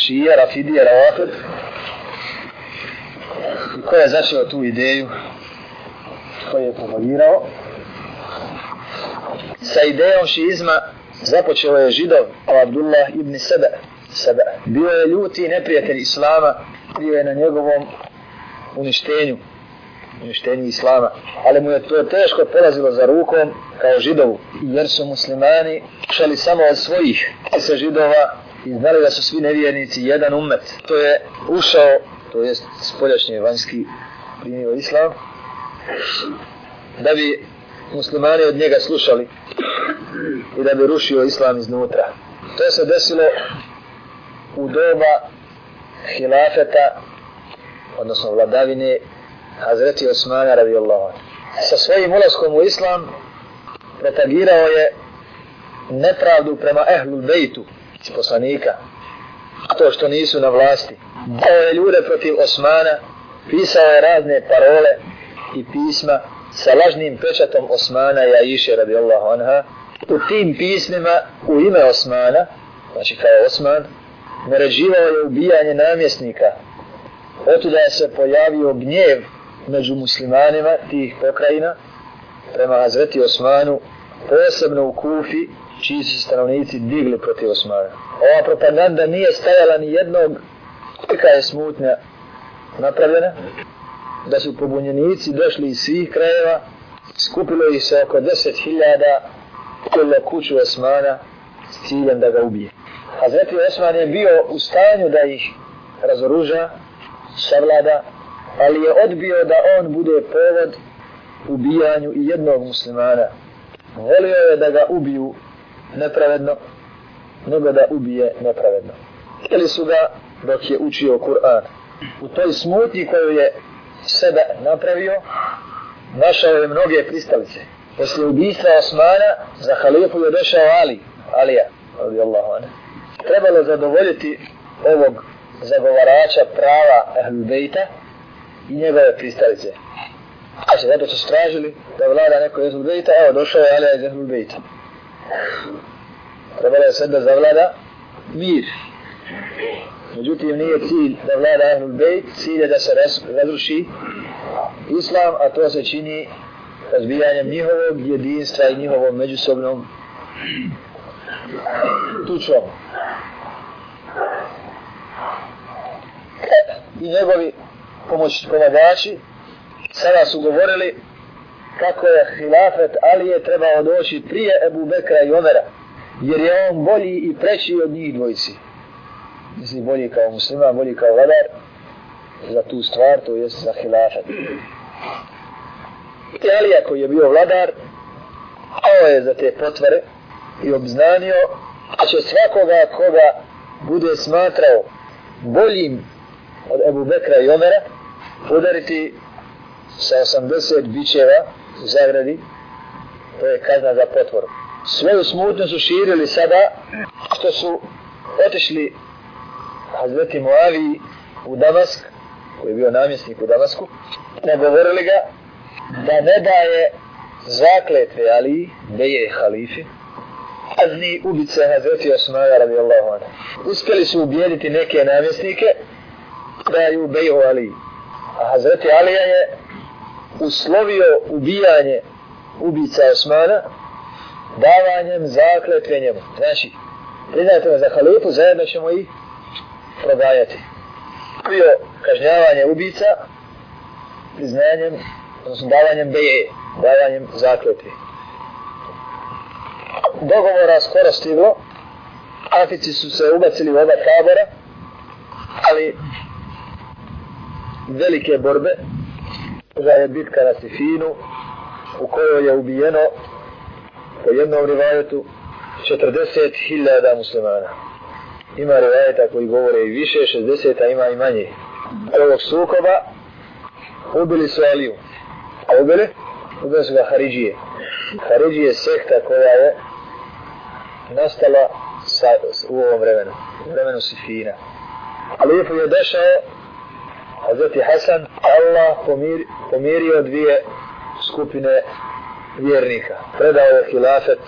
šije, rafidije, ravafid. Ko je začeo tu ideju? Ko je promovirao? Sa idejom šizma započeo je židov Abdullah ibn Sebe. Sebe. Bio je ljuti neprijatelj Islama, bio je na njegovom uništenju, uništenju Islama. Ali mu je to teško polazilo za rukom kao židovu, jer su muslimani šali samo od svojih se židova i znali da su svi nevjernici jedan umet. To je ušao, to jest spoljašnji vanjski primio Islam, da bi muslimani od njega slušali i da bi rušio Islam iznutra. To se desilo u doba hilafeta, odnosno vladavine Hazreti Osmana radijallahu Sa svojim ulaskom u Islam propagirao je nepravdu prema ehlul bejtu iz poslanika. To što nisu na vlasti. Dao je ljude protiv Osmana, pisao je razne parole i pisma sa lažnim pečatom Osmana i Aisha radijallahu anha. U tim pismima u ime Osmana, znači kao Osman, naređivao je ubijanje namjesnika. Otuda je se pojavio gnjev među muslimanima tih pokrajina prema Hazreti Osmanu, posebno u Kufi, čiji su stanovnici digli protiv Osmana. Ova propaganda nije stajala ni jednog, kolika je smutnja napravljena, da su pobunjenici došli iz svih krajeva, skupilo ih se oko deset hiljada kolo kuću Osmana s ciljem da ga ubije. Hazreti Osman je bio u stanju da ih razoruža, savlada, ali je odbio da on bude povod ubijanju i jednog muslimana. Volio je da ga ubiju nepravedno, nego da ubije nepravedno. Htjeli su ga dok je učio Kur'an. U toj smutnji koju je sebe napravio, našao je mnoge pristalice. Poslije ubijstva Osmana, za halifu je došao Ali, Alija, radijallahu anhu. Trebalo zadovoljiti ovog zagovarača prava Ahlul Bejta i njegove pristalice. Znači, zato su stražili da vlada neko iz Ahlul Bejta, evo došao je Alija iz Ahlul Bejta. Trebalo je sad da zavlada mir. Međutim, nije cilj da vlada Ahlul Bejt, cilj je da se razruši Islam, a to se čini razbijanjem njihovog jedinstva i njihovom međusobnom tučom. I njegovi pomoć, pomagači sada su govorili kako je hilafet Alije trebao doći prije Ebu Bekra i Omera, jer je on bolji i preći od njih dvojici. Misli bolji kao musliman, bolji kao vladar za tu stvar, to jest za hilafet. I Alija koji je bio vladar, ovo je za te potvore i obznanio, a će svakoga koga bude smatrao boljim od Ebu Bekra i Omera, udariti sa 80 bićeva u zagradi, to je kazna za potvoru. Svoju smutnju su širili sada, što su otišli Hazreti Moavi u Damask, koji je bio namjesnik u Damasku, nagovorili ga da ne daje zakletve Ali, Beje halifi, kazni ubice Hazreti Osmana radijallahu anhu. Uspjeli su ubijediti neke namjesnike da ju Beju Ali. A Hazreti Alija je uslovio ubijanje ubica Osmana davanjem zakletve njemu. Znači, priznajte me za halifu, zajedno ćemo ih prodajati. Bio kažnjavanje ubica priznanjem, odnosno davanjem beje, davanjem zakletve. Dogovora skoro stiglo, Afici su se ubacili u oba tabora, ali velike borbe, da je bitka na Sifinu, u kojoj je ubijeno po jednom rivajetu 40.000 muslimana. Ima rivajeta koji govore i više, 60, a ima i manje. Ovog sukoba ubili su Aliju. A ubili? Ubili su ga Haridžije. Haridžije je sekta koja je nastala sa, u ovom vremenu. U vremenu Sifina. Ali je došao Hazreti Hasan, Allah pomir, pomirio dvije skupine vjernika. Predao je hilafet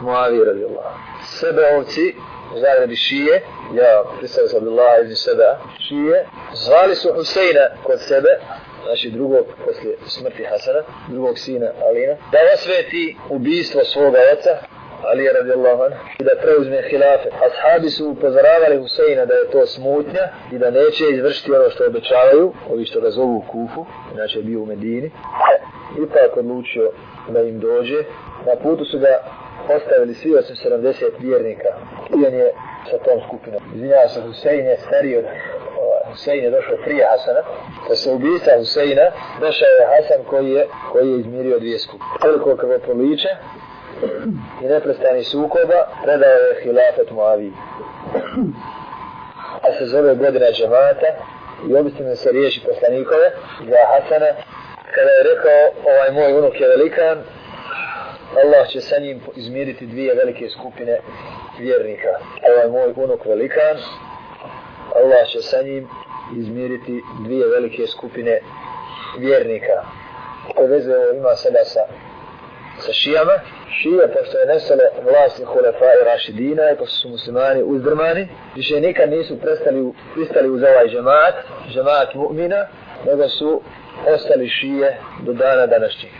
Muavi radijallahu. Sebe ovci Zagrebi šije, ja predstavio sam Abdullah ibn Sada, šije, zvali su Huseina kod sebe, znači drugog poslije smrti Hasana, drugog sina Alina, da osveti ubistvo svoga oca, Ali radijallahu anhu, i da preuzme hilafe. Ashabi su upozoravali Huseina da je to smutnja i da neće izvršiti ono što obećavaju, ovi što ga zovu Kufu, inače je bio u Medini. Ipak odlučio da im dođe. Na putu su ga ostavili svi osim 70 vjernika. I on je sa tom skupinom. Izvinjava se, Husein je stariji od ovaj, Husein je došao prije Hasana. Da se ubisa Huseina, došao je Hasan koji je, koji je izmirio dvije skupine. Koliko kako proliče i neprestani sukoba, predao je hilafet Muavi. A se zove godina džemata i obično se riješi poslanikove za Hasana kada je rekao ovaj moj unuk je velikan Allah će sa njim izmiriti dvije velike skupine vjernika. Ovaj moj unuk velikan, Allah će sa njim izmiriti dvije velike skupine vjernika. To veze ima sada sa, sa šijama. Šije, pošto je nestalo vlasti Hulefa i Rašidina i pošto su muslimani uzdrmani, više nikad nisu prestali, pristali uz ovaj džemaat, džemaat mu'mina, nego su ostali šije do dana današnjih.